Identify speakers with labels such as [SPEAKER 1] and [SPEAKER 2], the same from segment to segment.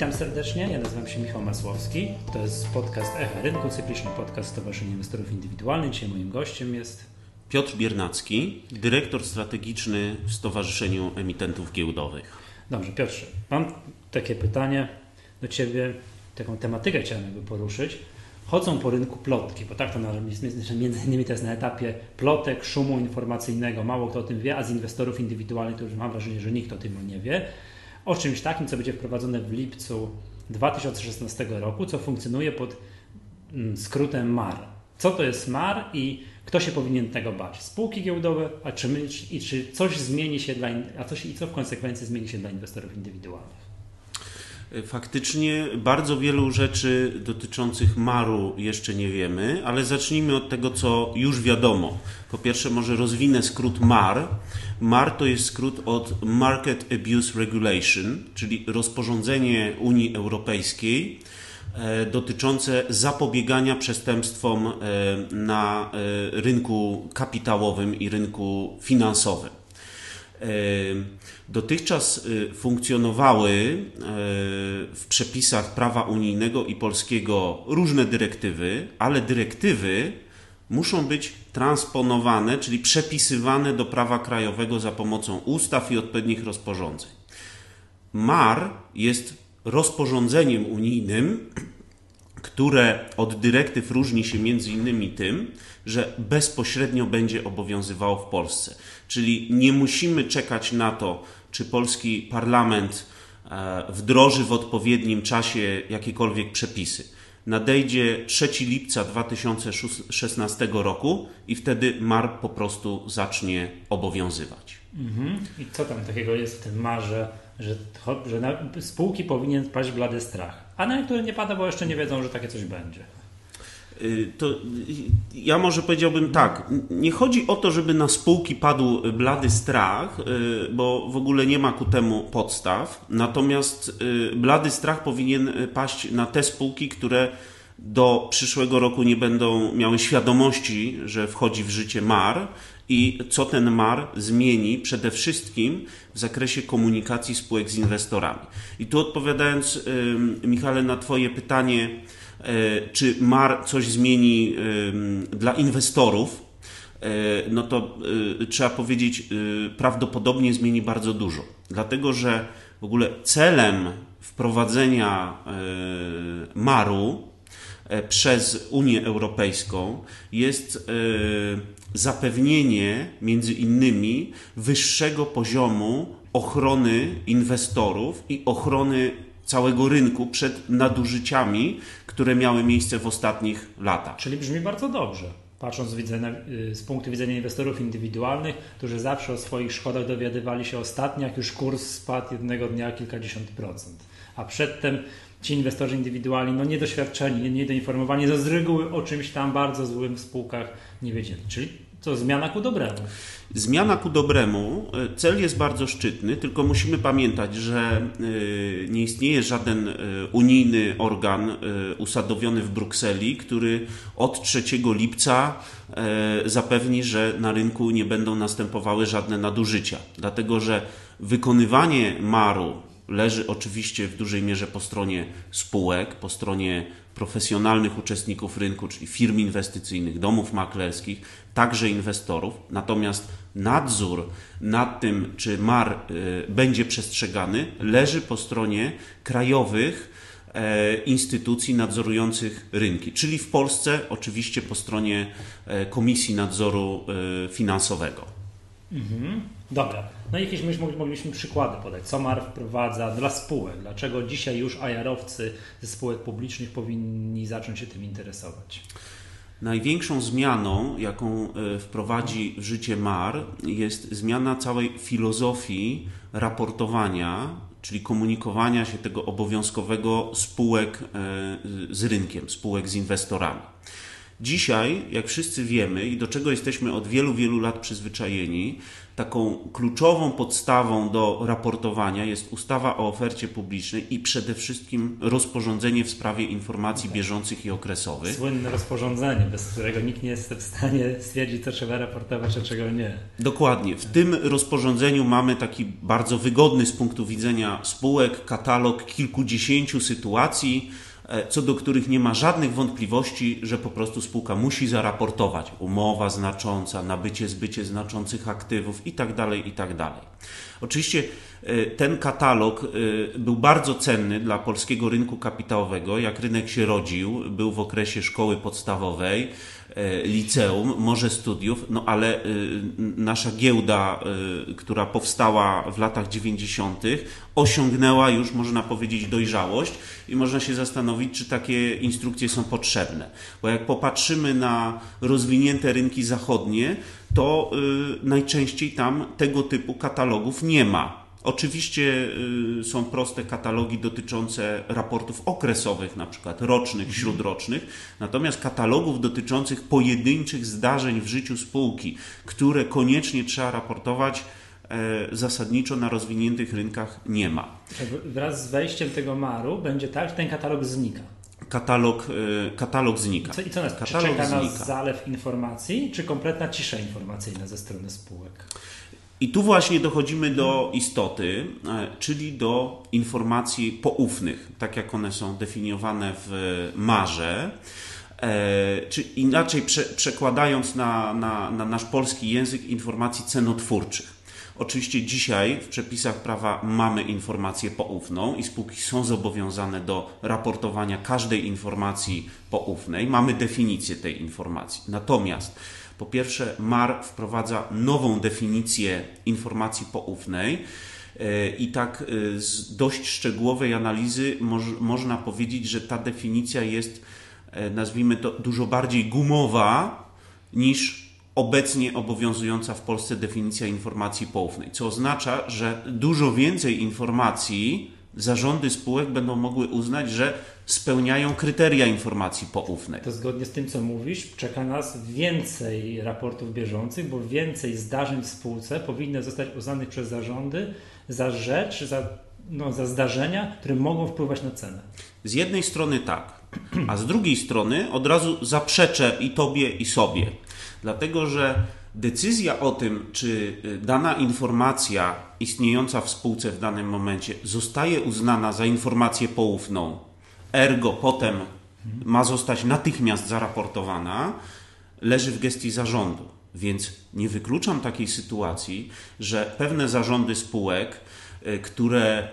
[SPEAKER 1] Witam serdecznie, ja nazywam się Michał Masłowski. To jest podcast Echa Rynku, cykliczny podcast Stowarzyszenia Inwestorów Indywidualnych. Dzisiaj moim gościem jest
[SPEAKER 2] Piotr Biernacki, dyrektor strategiczny w Stowarzyszeniu Emitentów Giełdowych.
[SPEAKER 1] Dobrze, Piotrze, mam takie pytanie do Ciebie, taką tematykę chciałem jakby poruszyć. Chodzą po rynku plotki, bo tak to jest między innymi to jest na etapie plotek, szumu informacyjnego. Mało kto o tym wie, a z inwestorów indywidualnych to już mam wrażenie, że nikt o tym nie wie o czymś takim, co będzie wprowadzone w lipcu 2016 roku, co funkcjonuje pod mm, skrótem MAR. Co to jest MAR i kto się powinien tego bać? Spółki giełdowe, a czy, my, czy coś zmieni się dla, a coś, i co w konsekwencji zmieni się dla inwestorów indywidualnych?
[SPEAKER 2] Faktycznie bardzo wielu rzeczy dotyczących Maru jeszcze nie wiemy, ale zacznijmy od tego, co już wiadomo. Po pierwsze, może rozwinę skrót MAR. MAR to jest skrót od Market Abuse Regulation, czyli rozporządzenie Unii Europejskiej e, dotyczące zapobiegania przestępstwom e, na e, rynku kapitałowym i rynku finansowym. Dotychczas y, funkcjonowały y, w przepisach prawa unijnego i polskiego różne dyrektywy, ale dyrektywy muszą być transponowane, czyli przepisywane do prawa krajowego za pomocą ustaw i odpowiednich rozporządzeń. MAR jest rozporządzeniem unijnym, które od dyrektyw różni się między innymi tym, że bezpośrednio będzie obowiązywało w Polsce. Czyli nie musimy czekać na to, czy polski parlament e, wdroży w odpowiednim czasie jakiekolwiek przepisy. Nadejdzie 3 lipca 2016 roku i wtedy MAR po prostu zacznie obowiązywać.
[SPEAKER 1] Mhm. I co tam takiego jest w tym marze, że, że na spółki powinien paść blady strach, a na niektóre nie pada, bo jeszcze nie wiedzą, że takie coś będzie.
[SPEAKER 2] Y, to ja może powiedziałbym tak, nie chodzi o to, żeby na spółki padł blady strach, y, bo w ogóle nie ma ku temu podstaw, natomiast y, blady strach powinien paść na te spółki, które do przyszłego roku nie będą miały świadomości, że wchodzi w życie MAR i co ten MAR zmieni przede wszystkim w zakresie komunikacji spółek z inwestorami. I tu odpowiadając, Michale, na Twoje pytanie, czy MAR coś zmieni dla inwestorów, e, no to e, trzeba powiedzieć, prawdopodobnie zmieni bardzo dużo. Dlatego, że w ogóle celem wprowadzenia MAR-u przez Unię Europejską jest zapewnienie między innymi wyższego poziomu ochrony inwestorów i ochrony całego rynku przed nadużyciami, które miały miejsce w ostatnich latach.
[SPEAKER 1] Czyli brzmi bardzo dobrze. Patrząc z, y, punktu widzenia inwestorów indywidualnych, którzy zawsze o swoich szkodach dowiadywali się ostatnio, jak już kurs spadł jednego dnia kilkadziesiąt procent. A przedtem ci inwestorzy indywidualni, no niedoświadczeni, niedoinformowani, z reguły o czymś tam bardzo złym w spółkach nie wiedzieli. Czyli to zmiana ku dobremu.
[SPEAKER 2] Zmiana ku dobremu. E, cel jest bardzo szczytny, tylko musimy pamiętać, że e, nie istnieje żaden e, unijny organ usadowiony w Brukseli, który od 3 lipca zapewni, że na rynku nie będą następowały żadne nadużycia. Dlatego, że wykonywanie maru leży oczywiście w dużej mierze po stronie spółek, po stronie profesjonalnych uczestników rynku, czyli firm inwestycyjnych, domów maklerskich, także inwestorów. Natomiast nadzór nad tym, czy MAR y, będzie przestrzegany, leży po stronie krajowych e, instytucji nadzorujących rynki, czyli w Polsce oczywiście po stronie e, Komisji Nadzoru e, Finansowego.
[SPEAKER 1] Mhm. Dobra. No i jakieś myśmy mogliśmy przykłady podać. Co MAR wprowadza dla spółek? Dlaczego dzisiaj już ajarowcy ze spółek publicznych powinni zacząć się tym interesować?
[SPEAKER 2] Największą zmianą, jaką e, wprowadzi w życie MAR, jest zmiana całej filozofii raportowania, czyli komunikowania się tego obowiązkowego spółek e, z rynkiem, spółek z inwestorami. Dzisiaj, jak wszyscy wiemy i do czego jesteśmy od wielu, wielu lat przyzwyczajeni, taką kluczową podstawą do raportowania jest ustawa o ofercie publicznej i przede wszystkim rozporządzenie w sprawie informacji bieżących i okresowych.
[SPEAKER 1] Słynne rozporządzenie, bez którego nikt nie jest w stanie stwierdzić, co trzeba raportować, a czego nie.
[SPEAKER 2] Dokładnie. W tym rozporządzeniu mamy taki bardzo wygodny z punktu widzenia spółek katalog kilkudziesięciu sytuacji, co do których nie ma żadnych wątpliwości, że po prostu spółka musi zaraportować umowa znacząca, nabycie, zbycie znaczących aktywów itd. Tak itd. Tak Oczywiście e, ten katalog e, był bardzo cenny dla polskiego rynku kapitałowego. Jak rynek się rodził, był w okresie szkoły podstawowej, liceum, może studiów, no ale nasza giełda, która powstała w latach 90., osiągnęła już, można powiedzieć, dojrzałość i można się zastanowić, czy takie instrukcje są potrzebne. Bo jak popatrzymy na rozwinięte rynki zachodnie, to najczęściej tam tego typu katalogów nie ma. Oczywiście y, są proste katalogi dotyczące raportów okresowych, na przykład rocznych, mhm. śródrocznych, natomiast katalogów dotyczących pojedynczych zdarzeń w życiu spółki, które koniecznie trzeba raportować, E, zasadniczo na rozwiniętych rynkach nie ma.
[SPEAKER 1] Wraz z wejściem tego maru będzie tak, że ten katalog znika.
[SPEAKER 2] Katalog, e, katalog znika.
[SPEAKER 1] Co, I co nas katalog czy czeka znika. nas zalew informacji, czy kompletna cisza informacyjna ze strony spółek?
[SPEAKER 2] I tu właśnie dochodzimy do istoty, e, czyli do informacji poufnych, tak jak one są definiowane w marze. czy inaczej prze, przekładając na, na, na nasz polski język informacji cenotwórczych. Oczywiście dzisiaj w przepisach prawa mamy informację poufną i spółki są zobowiązane do raportowania każdej informacji poufnej. Mamy definicję tej informacji. Natomiast po pierwsze, MAR wprowadza nową definicję informacji poufnej. E, I tak e, z dość szczegółowej analizy moż, można powiedzieć, że ta definicja jest, e, nazwijmy to, dużo bardziej gumowa niż obecnie obowiązująca w Polsce definicja informacji poufnej, co oznacza, że dużo więcej informacji zarządy spółek będą mogły uznać, że spełniają kryteria informacji poufnej.
[SPEAKER 1] To zgodnie z tym, co mówisz, czeka nas więcej raportów bieżących, bo więcej zdarzeń w spółce powinno zostać uznanych przez zarządy za rzecz, za, no, za zdarzenia, które mogą wpływać na cenę.
[SPEAKER 2] Z jednej strony tak, a z drugiej strony od razu zaprzeczę i tobie, i sobie. Dlatego, że decyzja o tym, czy y, dana informacja istniejąca w spółce w danym momencie zostaje uznana za informację poufną, ergo potem ma zostać natychmiast zaraportowana, leży w gestii zarządu. Więc nie wykluczam takiej sytuacji, że pewne zarządy spółek, y, które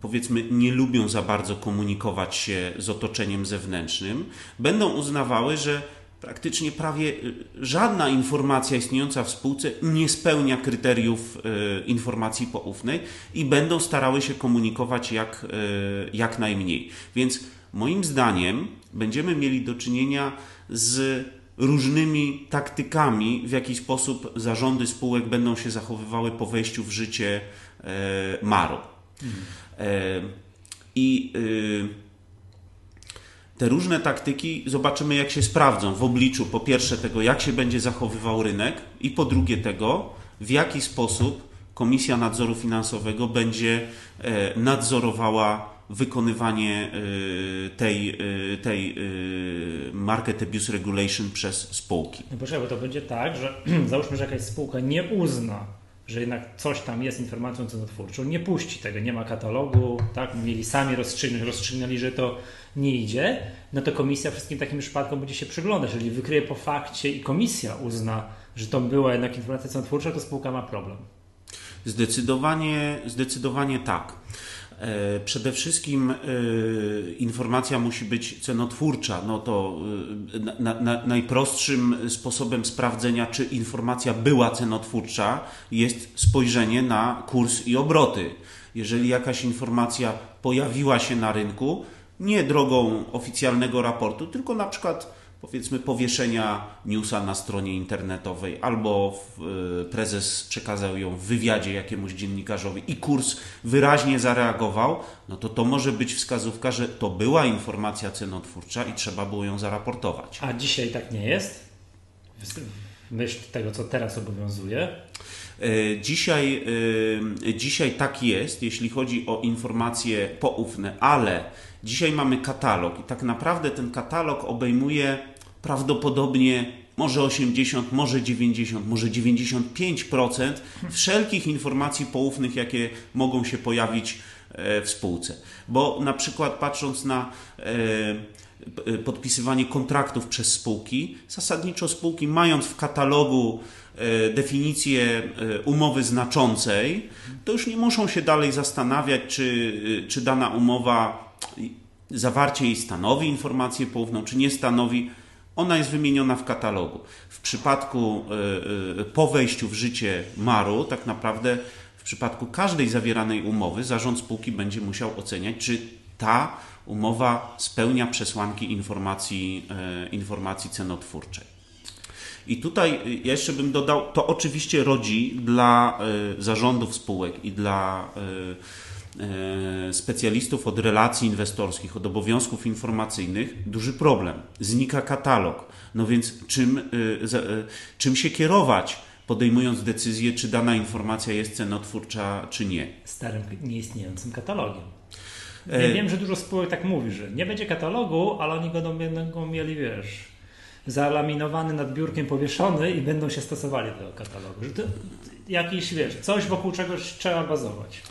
[SPEAKER 2] powiedzmy nie lubią za bardzo komunikować się z otoczeniem zewnętrznym, będą uznawały, że praktycznie prawie żadna informacja istniejąca w spółce nie spełnia kryteriów y, informacji poufnej i będą starały się komunikować jak, y, jak najmniej. Więc moim zdaniem będziemy mieli do czynienia z różnymi taktykami, w jaki sposób zarządy spółek będą się zachowywały po wejściu w życie MARO. Mhm. I te różne taktyki zobaczymy, jak się sprawdzą w obliczu po pierwsze tego, jak się będzie zachowywał rynek, i po drugie tego, w jaki sposób Komisja Nadzoru Finansowego będzie e, nadzorowała wykonywanie e, tej, e, tej Market Abuse Regulation przez spółki.
[SPEAKER 1] No proszę, bo to będzie tak, że załóżmy, że jakaś spółka nie uzna że jednak coś tam jest informacją cenotwórczą, nie puści tego, nie ma katalogu, tak, mieli sami rozstrzygnąć, rozstrzygnęli, że to nie idzie, no to komisja wszystkim takim przypadkom będzie się przyglądać. Jeżeli wykryje po fakcie i komisja uzna, że to była jednak informacja cenotwórcza, to spółka ma problem.
[SPEAKER 2] Zdecydowanie, zdecydowanie tak. E, przede wszystkim e, informacja musi być cenotwórcza. No to e, na, na, najprostszym sposobem sprawdzenia, czy informacja była cenotwórcza, jest spojrzenie na kurs i obroty. Jeżeli jakaś informacja pojawiła się na rynku, nie drogą oficjalnego raportu, tylko na przykład powiedzmy powieszenia newsa na stronie internetowej, albo prezes przekazał ją w wywiadzie jakiemuś dziennikarzowi i kurs wyraźnie zareagował, no to to może być wskazówka, że to była informacja cenotwórcza i trzeba było ją zaraportować.
[SPEAKER 1] A dzisiaj tak nie jest? W myśl tego, co teraz obowiązuje?
[SPEAKER 2] E, dzisiaj, e, dzisiaj tak jest, jeśli chodzi o informacje poufne, ale dzisiaj mamy katalog i tak naprawdę ten katalog obejmuje prawdopodobnie może 80, może 90, może 95% wszelkich informacji poufnych, jakie mogą się pojawić e, w spółce. Bo na przykład patrząc na podpisywanie kontraktów przez spółki, zasadniczo spółki mając w katalogu E, definicję e, umowy znaczącej, to już nie muszą się dalej zastanawiać, czy, e, czy dana umowa, zawarcie jej stanowi informację poufną, czy nie stanowi. Ona jest wymieniona w katalogu. W przypadku po wejściu w życie MARU, tak naprawdę w przypadku każdej zawieranej umowy, zarząd spółki będzie musiał oceniać, czy ta umowa spełnia przesłanki informacji, informacji cenotwórczej. I tutaj jeszcze bym dodał, to oczywiście rodzi dla e, zarządów spółek i dla e, e, specjalistów od relacji inwestorskich, od obowiązków informacyjnych duży problem. Znika katalog. No więc czym, czym się kierować, podejmując decyzję, czy dana informacja jest cenotwórcza, czy nie?
[SPEAKER 1] Starym, nieistniejącym katalogiem. Ja wiem, że dużo spółek tak mówi, że nie będzie katalogu, ale oni go będą mieli, wiesz, zalaminowany nad biurkiem powieszony i będą się stosowali do katalogu. Że to jakiś, wiesz, coś wokół czegoś trzeba bazować.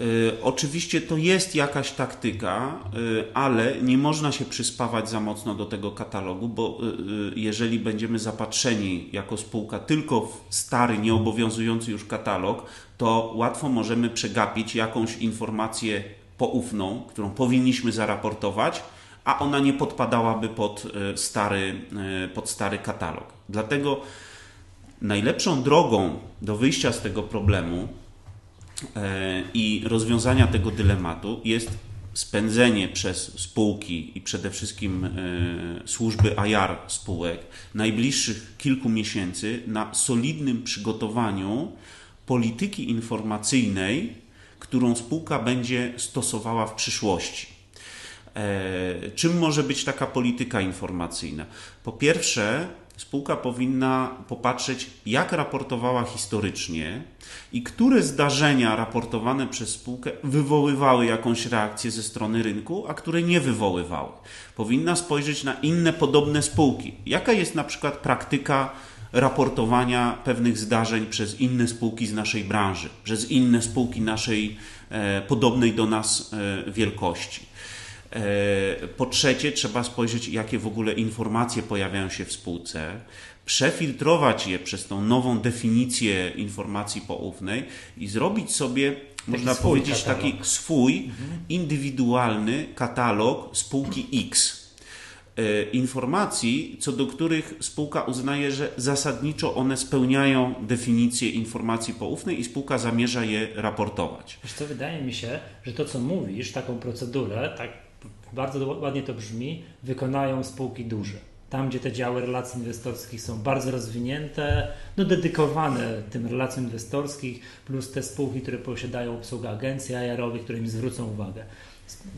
[SPEAKER 2] Y, oczywiście to jest jakaś taktyka, y, ale nie można się przyspawać za mocno do tego katalogu, bo y, jeżeli będziemy zapatrzeni jako spółka tylko w stary, nieobowiązujący już katalog, to łatwo możemy przegapić jakąś informację poufną, którą powinniśmy zaraportować, a ona nie podpadałaby pod stary, pod stary katalog. Dlatego najlepszą drogą do wyjścia z tego problemu i rozwiązania tego dylematu jest spędzenie przez spółki i przede wszystkim służby IR spółek najbliższych kilku miesięcy na solidnym przygotowaniu polityki informacyjnej, którą spółka będzie stosowała w przyszłości. E, czym może być taka polityka informacyjna? Po pierwsze, spółka powinna popatrzeć, jak raportowała historycznie i które zdarzenia raportowane przez spółkę wywoływały jakąś reakcję ze strony rynku, a które nie wywoływały. Powinna spojrzeć na inne podobne spółki. Jaka jest na przykład praktyka raportowania pewnych zdarzeń przez inne spółki z naszej branży, przez inne spółki naszej e, podobnej do nas e, wielkości. E, po trzecie, trzeba spojrzeć, jakie w ogóle informacje pojawiają się w spółce, przefiltrować je przez tą nową definicję informacji poufnej i zrobić sobie, taki można powiedzieć, katalog. taki swój mhm. indywidualny katalog spółki X. E, informacji, co do których spółka uznaje, że zasadniczo one spełniają definicję informacji poufnej i spółka zamierza je raportować.
[SPEAKER 1] Wiesz co, wydaje mi się, że to, co mówisz, taką procedurę, tak bardzo ładnie to brzmi, wykonają spółki duże. Tam, gdzie te działy relacji inwestorskich są bardzo rozwinięte, no dedykowane tym relacjom inwestorskich, plus te spółki, które posiadają obsługę agencji IR-owych, które im zwrócą uwagę.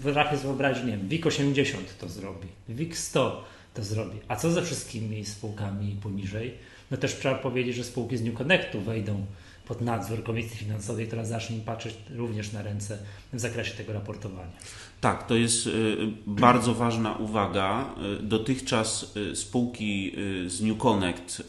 [SPEAKER 1] W rachie wyobraźni, nie wiem, WIG 80 to zrobi, WIG 100 to zrobi. A co ze wszystkimi spółkami poniżej? No też trzeba powiedzieć, że spółki z New Connectu wejdą pod nadzór Komisji Finansowej, która zacznie im patrzeć również na ręce w zakresie tego raportowania.
[SPEAKER 2] Tak, to jest y, bardzo ważna uwaga. Y, dotychczas y, spółki z New Connect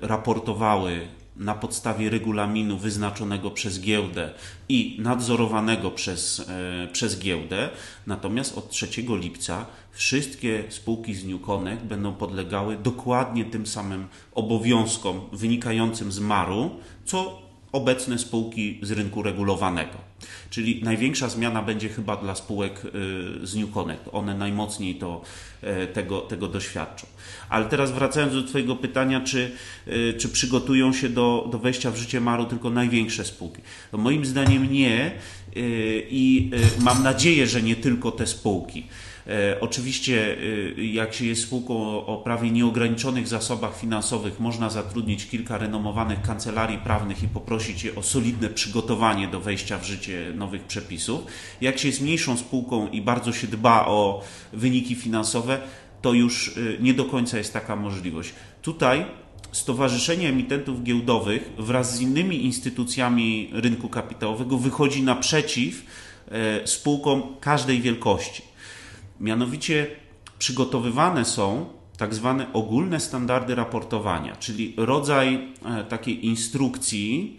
[SPEAKER 2] raportowały na podstawie regulaminu wyznaczonego przez giełdę i nadzorowanego przez, przez giełdę. Natomiast od 3 lipca wszystkie spółki z New Connect będą podlegały dokładnie tym samym obowiązkom wynikającym z MAR-u, co obecne spółki z rynku regulowanego. Czyli największa zmiana będzie chyba dla spółek y, z New Connect. One najmocniej to, e, tego, tego doświadczą. Ale teraz wracając do Twojego pytania, czy, y, czy przygotują się do, do wejścia w życie Maru tylko największe spółki? To moim zdaniem nie y, i mam nadzieję, że nie tylko te spółki. E, oczywiście, e, jak się jest spółką o, prawie nieograniczonych zasobach finansowych, można zatrudnić kilka renomowanych kancelarii prawnych i poprosić je o solidne przygotowanie do wejścia w życie nowych przepisów. Jak się jest mniejszą spółką i bardzo się dba o wyniki finansowe, to już e, nie do końca jest taka możliwość. Tutaj Stowarzyszenie Emitentów Giełdowych wraz z innymi instytucjami rynku kapitałowego wychodzi naprzeciw spółkom każdej wielkości. Mianowicie przygotowywane są tak zwane ogólne standardy raportowania, czyli rodzaj e, takiej instrukcji,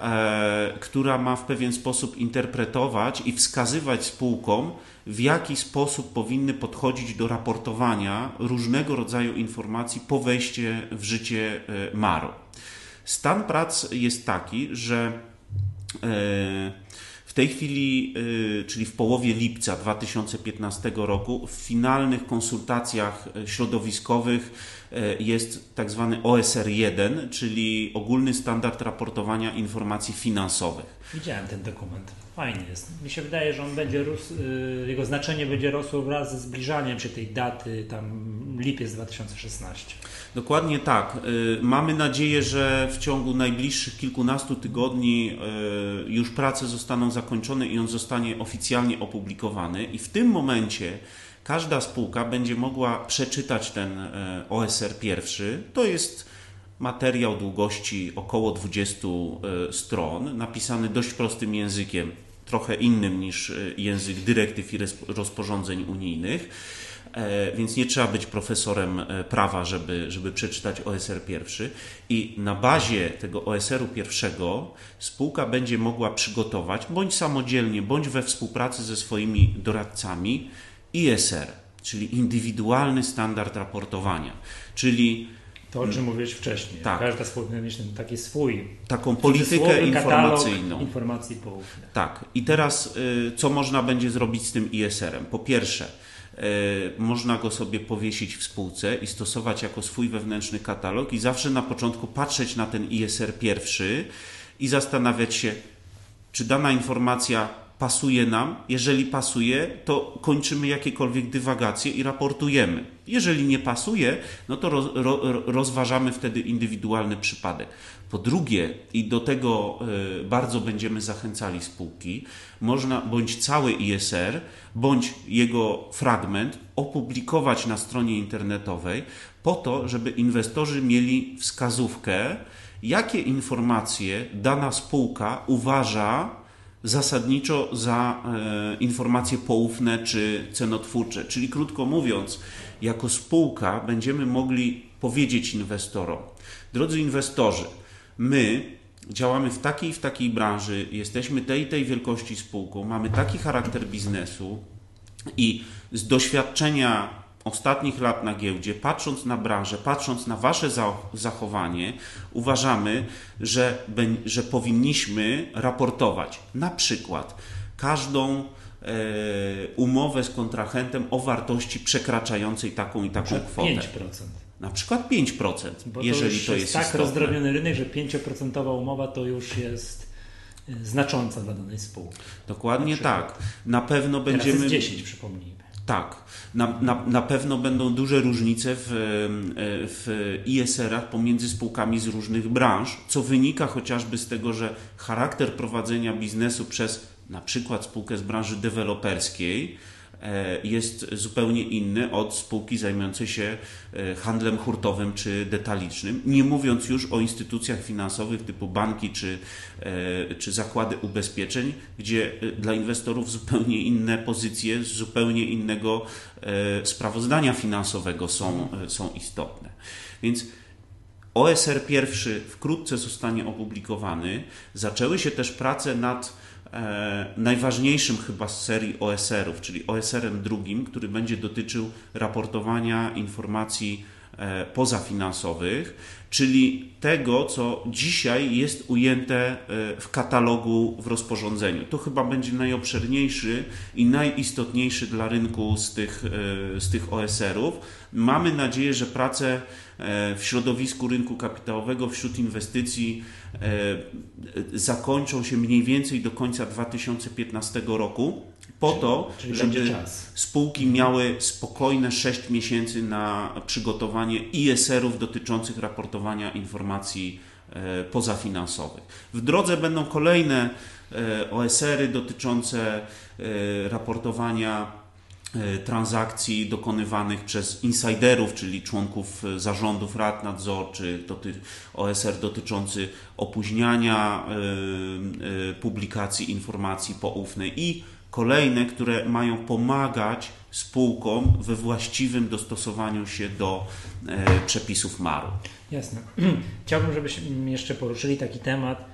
[SPEAKER 2] e, która ma w pewien sposób interpretować i wskazywać spółkom, w jaki sposób powinny podchodzić do raportowania różnego rodzaju informacji po wejście w życie e, MARO. Stan prac jest taki, że tej chwili, czyli w połowie lipca 2015 roku, w finalnych konsultacjach środowiskowych jest tak zwany OSR 1, czyli ogólny standard raportowania informacji finansowych.
[SPEAKER 1] Widziałem ten dokument. Fajny jest. Mi się wydaje, że on będzie rósł, jego znaczenie będzie rosło wraz ze zbliżaniem się tej daty, tam lipiec 2016.
[SPEAKER 2] Dokładnie tak. Mamy nadzieję, że w ciągu najbliższych kilkunastu tygodni już prace zostaną zakończone i on zostanie oficjalnie opublikowany. I w tym momencie każda spółka będzie mogła przeczytać ten OSR pierwszy. To jest materiał długości około 20 stron, napisany dość prostym językiem, trochę innym niż język dyrektyw i rozporządzeń unijnych. Więc nie trzeba być profesorem prawa, żeby, żeby przeczytać OSR pierwszy. I na bazie tego OSR-u pierwszego spółka będzie mogła przygotować, bądź samodzielnie, bądź we współpracy ze swoimi doradcami, ISR, czyli indywidualny standard raportowania. Czyli
[SPEAKER 1] to, o czym mówiłeś wcześniej.
[SPEAKER 2] Tak.
[SPEAKER 1] Każda spółka mieć taki swój.
[SPEAKER 2] Taką politykę informacyjną.
[SPEAKER 1] informacji poufnych.
[SPEAKER 2] Tak. I teraz, y, co można będzie zrobić z tym ISR-em? Po pierwsze, y, można go sobie powiesić w spółce i stosować jako swój wewnętrzny katalog, i zawsze na początku patrzeć na ten ISR pierwszy i zastanawiać się, czy dana informacja pasuje nam. Jeżeli pasuje, to kończymy jakiekolwiek dywagacje i raportujemy. Jeżeli nie pasuje, no to roz, ro, rozważamy wtedy indywidualny przypadek. Po drugie, i do tego y, bardzo będziemy zachęcali spółki, można bądź cały ISR, bądź jego fragment opublikować na stronie internetowej, po to, żeby inwestorzy mieli wskazówkę, jakie informacje dana spółka uważa, zasadniczo za e, informacje poufne czy cenotwórcze. Czyli krótko mówiąc, jako spółka będziemy mogli powiedzieć inwestorom: Drodzy inwestorzy, my działamy w takiej w takiej branży, jesteśmy tej tej wielkości spółką, mamy taki charakter biznesu i z doświadczenia ostatnich lat na giełdzie, patrząc na branżę, patrząc na Wasze zachowanie, uważamy, że, że powinniśmy raportować na przykład każdą e, umowę z kontrahentem o wartości przekraczającej taką i taką kwotę.
[SPEAKER 1] 5%.
[SPEAKER 2] Na przykład 5%,
[SPEAKER 1] Bo
[SPEAKER 2] jeżeli
[SPEAKER 1] to,
[SPEAKER 2] to
[SPEAKER 1] jest,
[SPEAKER 2] jest
[SPEAKER 1] tak
[SPEAKER 2] istotne.
[SPEAKER 1] rozdrobniony rynek, że 5% umowa to już jest e, znacząca dla danej spółki.
[SPEAKER 2] Dokładnie na tak. Na pewno będziemy.
[SPEAKER 1] Teraz jest 10, przypomnijmy.
[SPEAKER 2] Tak. Na, na, na pewno będą duże różnice w, w ISR-ach pomiędzy spółkami z różnych branż, co wynika chociażby z tego, że charakter prowadzenia biznesu przez na przykład spółkę z branży deweloperskiej jest zupełnie inny od spółki zajmującej się handlem hurtowym czy detalicznym, nie mówiąc już o instytucjach finansowych typu banki czy, czy zakłady ubezpieczeń, gdzie dla inwestorów zupełnie inne pozycje z zupełnie innego sprawozdania finansowego są, są istotne. Więc OSR pierwszy wkrótce zostanie opublikowany. Zaczęły się też prace nad e, najważniejszym chyba z serii OSR-ów, czyli OSR-em drugim, który będzie dotyczył raportowania informacji pozafinansowych, czyli tego, co dzisiaj jest ujęte w katalogu w rozporządzeniu. To chyba będzie najobszerniejszy i najistotniejszy dla rynku z tych, z tych OSR-ów. Mamy nadzieję, że prace w środowisku rynku kapitałowego wśród inwestycji zakończą się mniej więcej do końca 2015 roku, po to,
[SPEAKER 1] czyli
[SPEAKER 2] żeby spółki miały spokojne 6 miesięcy na przygotowanie ISR-ów dotyczących raportowania informacji e, pozafinansowych. W drodze będą kolejne e, OSR-y dotyczące e, raportowania transakcji dokonywanych przez insiderów, czyli członków zarządów rad nadzorczych, doty, OSR dotyczący opóźniania publikacji informacji poufnej i kolejne, które mają pomagać spółkom we właściwym dostosowaniu się do e, przepisów MAR-u.
[SPEAKER 1] Jasne. Chciałbym, żebyśmy jeszcze poruszyli taki temat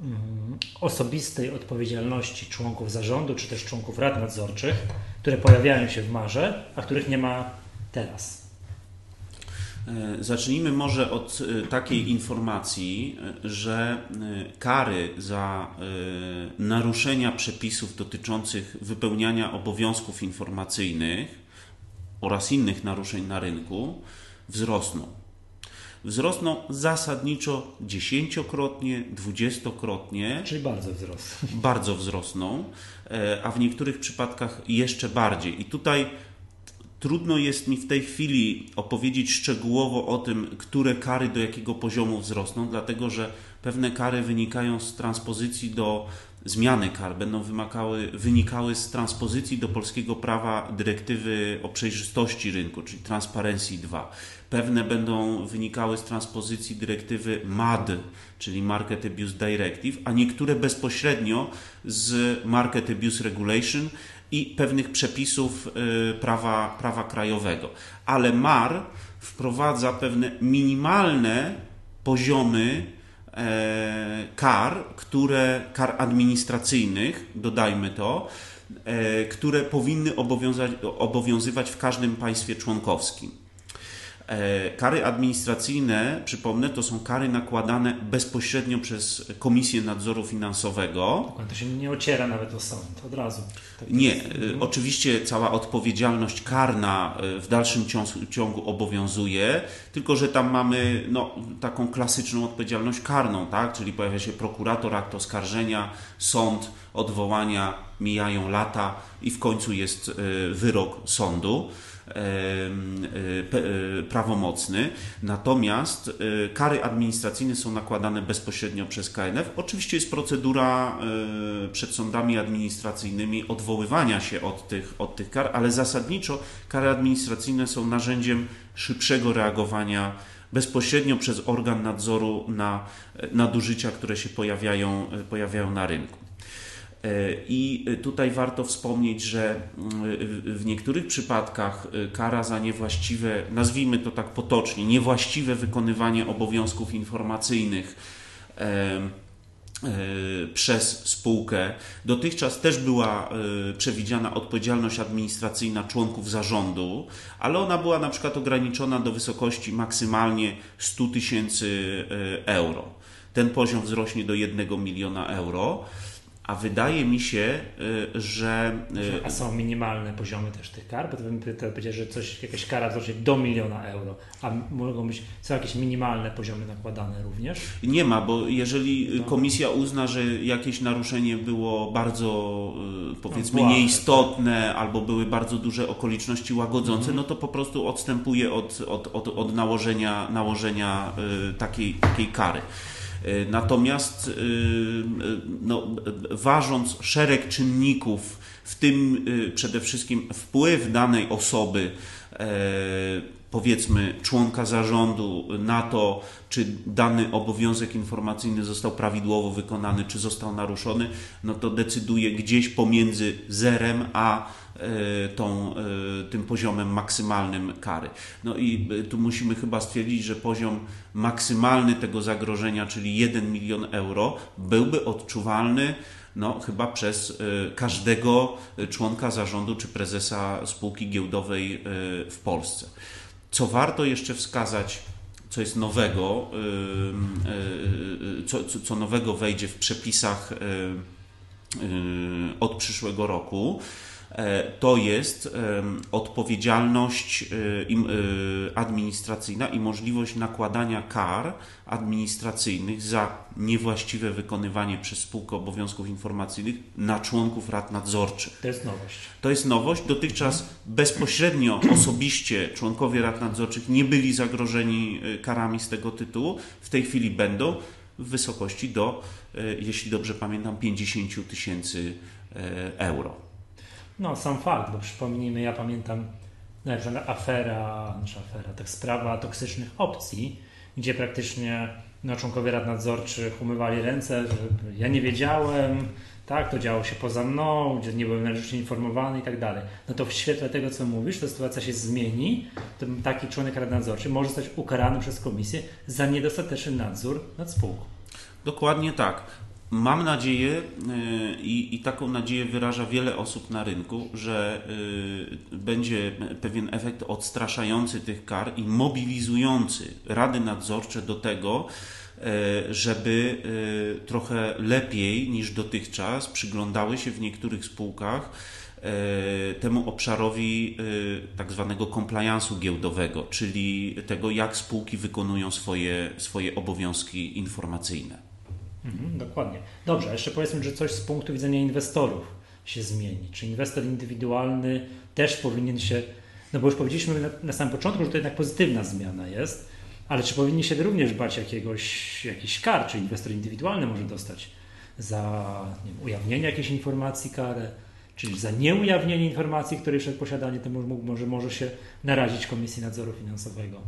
[SPEAKER 1] mm, osobistej odpowiedzialności członków zarządu, czy też członków rad nadzorczych, które pojawiają się w marze, a których nie ma teraz.
[SPEAKER 2] E, Zacznijmy może od e, takiej informacji, e, że kary za naruszenia przepisów dotyczących wypełniania obowiązków informacyjnych oraz innych naruszeń na rynku wzrosną. Wzrosną zasadniczo dziesięciokrotnie, dwudziestokrotnie,
[SPEAKER 1] Czyli bardzo wzrost.
[SPEAKER 2] bardzo wzrosną, a w niektórych przypadkach jeszcze bardziej. I tutaj trudno jest mi w tej chwili opowiedzieć szczegółowo o tym, które kary do jakiego poziomu wzrosną, dlatego że pewne kary wynikają z transpozycji do zmiany kar, będą wymagały, wynikały z transpozycji do polskiego prawa dyrektywy o przejrzystości rynku, czyli Transparency 2. Pewne będą wynikały z transpozycji dyrektywy MAD, czyli Market Abuse Directive, a niektóre bezpośrednio z Market Abuse Regulation i pewnych przepisów y, prawa, prawa krajowego. Ale MAR wprowadza pewne minimalne poziomy e, kar, które, kar administracyjnych, dodajmy to, e, które powinny obowiązywać w każdym państwie członkowskim. E, Kary administracyjne, przypomnę, to są kary nakładane bezpośrednio przez Komisję Nadzoru Finansowego.
[SPEAKER 1] Dokładnie, To się nie ociera nawet o sąd, od razu. Tak
[SPEAKER 2] Nie, y, oczywiście cała odpowiedzialność karna y, w dalszym ciągu, ciągu obowiązuje, tylko że tam mamy no, taką klasyczną odpowiedzialność karną, tak? czyli pojawia się prokurator, akt oskarżenia, sąd, odwołania, mijają lata i w końcu jest wyrok sądu prawomocny. Natomiast y, kary administracyjne są nakładane bezpośrednio przez KNF. Oczywiście jest procedura przed sądami administracyjnymi odwoływania się od tych, od tych kar, ale zasadniczo kary administracyjne są narzędziem szybszego reagowania bezpośrednio przez organ nadzoru na e, nadużycia, które się pojawiają, e, pojawiają na rynku. I tutaj warto wspomnieć, że mm, w niektórych przypadkach e, kara za niewłaściwe, nazwijmy to tak potocznie, niewłaściwe wykonywanie obowiązków informacyjnych e, przez spółkę. Dotychczas też była e, przewidziana odpowiedzialność administracyjna członków zarządu, ale ona była na przykład ograniczona do wysokości maksymalnie 100 tysięcy e, euro. Ten poziom wzrośnie do 1 miliona euro. A wydaje mi się, y, że y,
[SPEAKER 1] A są minimalne poziomy też tych kar, bo to bym powiedział, że coś, jakaś kara wzrośnie do miliona euro, a mogą być, są jakieś minimalne poziomy nakładane również?
[SPEAKER 2] nie ma, bo jeżeli
[SPEAKER 1] No.
[SPEAKER 2] komisja uzna, że jakieś naruszenie było bardzo y, powiedzmy
[SPEAKER 1] błahe.
[SPEAKER 2] nieistotne albo były bardzo duże okoliczności łagodzące,
[SPEAKER 1] Mhm.
[SPEAKER 2] no to po prostu odstępuje od, od, od, od nałożenia, nałożenia takiej, takiej kary. Y, Natomiast y, y, no, ważąc szereg czynników, w tym przede wszystkim wpływ danej osoby, e, powiedzmy członka zarządu na to, czy dany obowiązek informacyjny został prawidłowo wykonany, czy został naruszony, no to decyduje gdzieś pomiędzy zerem a e, tą, e, tym poziomem maksymalnym kary. No i e, tu musimy chyba stwierdzić, że poziom maksymalny tego zagrożenia, czyli 1 milion euro, byłby odczuwalny no, chyba przez e, każdego członka zarządu czy prezesa spółki giełdowej e, w Polsce. Co warto jeszcze wskazać, co jest nowego, co, co- nowego wejdzie w przepisach od przyszłego roku, to jest odpowiedzialność administracyjna i możliwość nakładania kar administracyjnych za niewłaściwe wykonywanie przez spółkę obowiązków informacyjnych na członków rad nadzorczych.
[SPEAKER 1] To jest nowość.
[SPEAKER 2] To jest nowość. Dotychczas bezpośrednio, osobiście członkowie rad nadzorczych nie byli zagrożeni karami z tego tytułu. W tej chwili będą w wysokości do, jeśli dobrze pamiętam, 50 tysięcy euro.
[SPEAKER 1] No, sam fakt, bo przypomnijmy, ja pamiętam na przykład afera, znaczy afera, tak sprawa toksycznych opcji, gdzie praktycznie no, członkowie rad nadzorczych umywali ręce, że ja nie wiedziałem, tak, to działo się poza mną, gdzie nie byłem należycie informowany i tak dalej. No to w świetle tego, co mówisz, ta sytuacja się zmieni, to taki członek rady nadzorczej może zostać ukarany przez komisję za niedostateczny nadzór nad spółką.
[SPEAKER 2] Dokładnie tak. Mam nadzieję i, i, taką nadzieję wyraża wiele osób na rynku, że y, będzie pewien efekt odstraszający tych kar i mobilizujący rady nadzorcze do tego, y, żeby y, trochę lepiej niż dotychczas przyglądały się w niektórych spółkach temu obszarowi tak zwanego compliance'u giełdowego, czyli tego, jak spółki wykonują swoje, swoje obowiązki informacyjne.
[SPEAKER 1] Mhm, dokładnie. Dobrze, a jeszcze powiedzmy, że coś z punktu widzenia inwestorów się zmieni. Czy inwestor indywidualny też powinien się, no bo już powiedzieliśmy na, na samym początku, że to jednak pozytywna zmiana jest, ale czy powinni się również bać jakiegoś, jakiś kar, czy inwestor indywidualny może dostać za wiem, ujawnienie jakiejś informacji karę, czyli za nieujawnienie informacji, której przed posiadaniem to może, może się narazić Komisji Nadzoru Finansowego.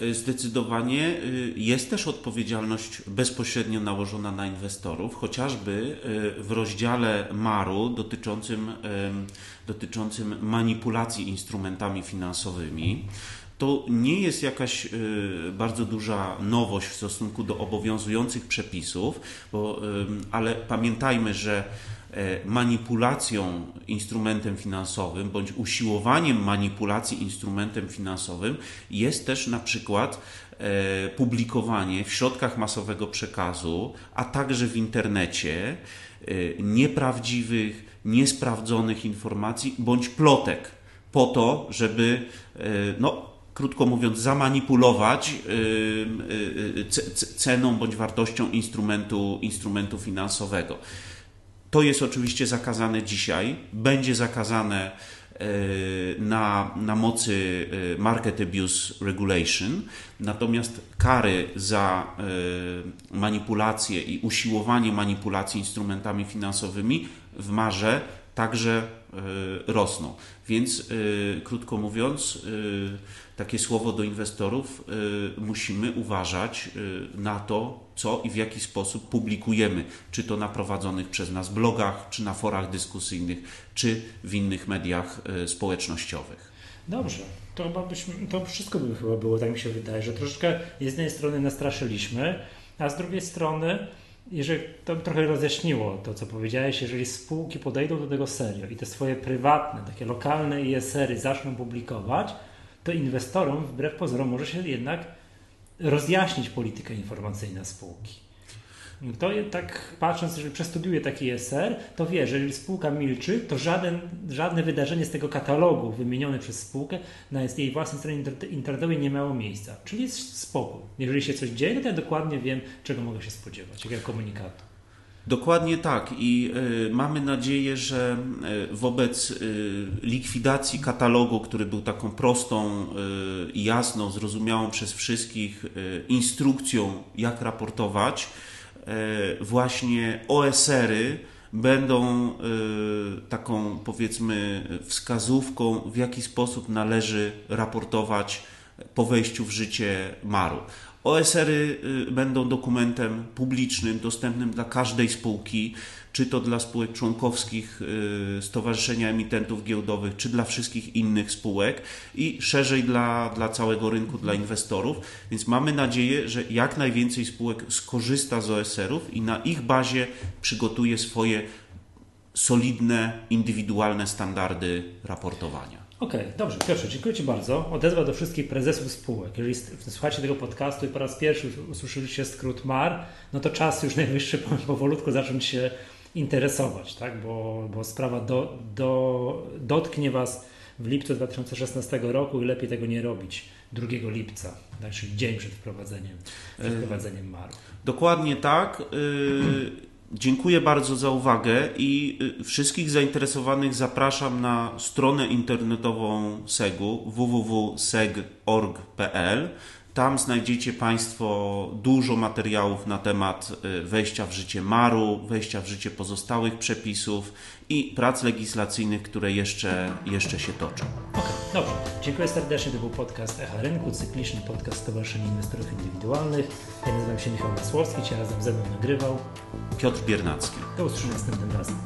[SPEAKER 2] Y, zdecydowanie y, jest też odpowiedzialność bezpośrednio nałożona na inwestorów, chociażby y, w rozdziale MAR-u dotyczącym, dotyczącym manipulacji instrumentami finansowymi. To nie jest jakaś bardzo duża nowość w stosunku do obowiązujących przepisów, bo, ale pamiętajmy, że E, manipulacją instrumentem finansowym bądź usiłowaniem manipulacji instrumentem finansowym jest też na przykład e, publikowanie w środkach masowego przekazu, a także w internecie e, nieprawdziwych, niesprawdzonych informacji bądź plotek po to, żeby no, krótko mówiąc, zamanipulować ceną bądź wartością instrumentu, instrumentu finansowego. To jest oczywiście zakazane dzisiaj, będzie zakazane e, na, na mocy e, Market Abuse Regulation, natomiast kary za e, manipulację i usiłowanie manipulacji instrumentami finansowymi w marze także rosną. Więc krótko mówiąc, takie słowo do inwestorów, musimy uważać na to, co i w jaki sposób publikujemy, czy to na prowadzonych przez nas blogach, czy na forach dyskusyjnych, czy w innych mediach e, społecznościowych.
[SPEAKER 1] Dobrze, to chyba byśmy, to wszystko by chyba było, tak mi się wydaje, że troszeczkę z jednej strony nastraszyliśmy, a z drugiej strony, jeżeli to trochę rozjaśniło to, co powiedziałeś, jeżeli spółki podejdą do tego serio i te swoje prywatne, takie lokalne ISR-y zaczną publikować, to inwestorom wbrew pozorom może się jednak rozjaśnić politykę informacyjną spółki. To tak patrząc, jeżeli przestudiuje taki SR, to wie, że jeżeli spółka milczy, to żaden, żadne wydarzenie z tego katalogu wymienione przez spółkę na jej własnej stronie internetowej nie miało miejsca. Czyli jest spokój. Jeżeli się coś dzieje, to ja dokładnie wiem, czego mogę się spodziewać, jakiego komunikatu.
[SPEAKER 2] Dokładnie tak i y, mamy nadzieję, że y, wobec y, likwidacji katalogu, który był taką prostą i jasną, zrozumiałą przez wszystkich instrukcją, jak raportować, właśnie OSR-y będą taką powiedzmy wskazówką, w jaki sposób należy raportować po wejściu w życie MAR-u. OSR-y y, będą dokumentem publicznym, dostępnym dla każdej spółki, czy to dla spółek członkowskich y, Stowarzyszenia Emitentów Giełdowych, czy dla wszystkich innych spółek i szerzej dla, dla całego rynku, dla inwestorów. Więc mamy nadzieję, że jak najwięcej spółek skorzysta z OSR-ów i na ich bazie przygotuje swoje solidne, indywidualne standardy raportowania.
[SPEAKER 1] Okej, okay, dobrze. Piotrze, dziękuję Ci bardzo. Odezwa do wszystkich prezesów spółek. Jeżeli słuchacie tego podcastu i po raz pierwszy usłyszeliście skrót MAR, no to czas już najwyższy powolutku zacząć się interesować, tak? bo, bo sprawa do, do, dotknie Was w lipcu 2016 roku i lepiej tego nie robić 2 lipca, czyli dzień przed wprowadzeniem, przed wprowadzeniem MAR.
[SPEAKER 2] Dokładnie tak. Y, dziękuję bardzo za uwagę i y, wszystkich zainteresowanych zapraszam na stronę internetową SEG-u www.seg.org.pl. Tam znajdziecie Państwo dużo materiałów na temat y, wejścia w życie MAR-u, wejścia w życie pozostałych przepisów i prac legislacyjnych, które jeszcze, jeszcze się toczą.
[SPEAKER 1] Okej, dobrze. Dziękuję serdecznie. To był podcast Echa Rynku, cykliczny podcast Stowarzyszenia Inwestorów Indywidualnych. Ja nazywam się Michał Masłowski, cię razem ze mną nagrywał.
[SPEAKER 2] Piotr Biernacki.
[SPEAKER 1] Do usłyszenia następnym razem.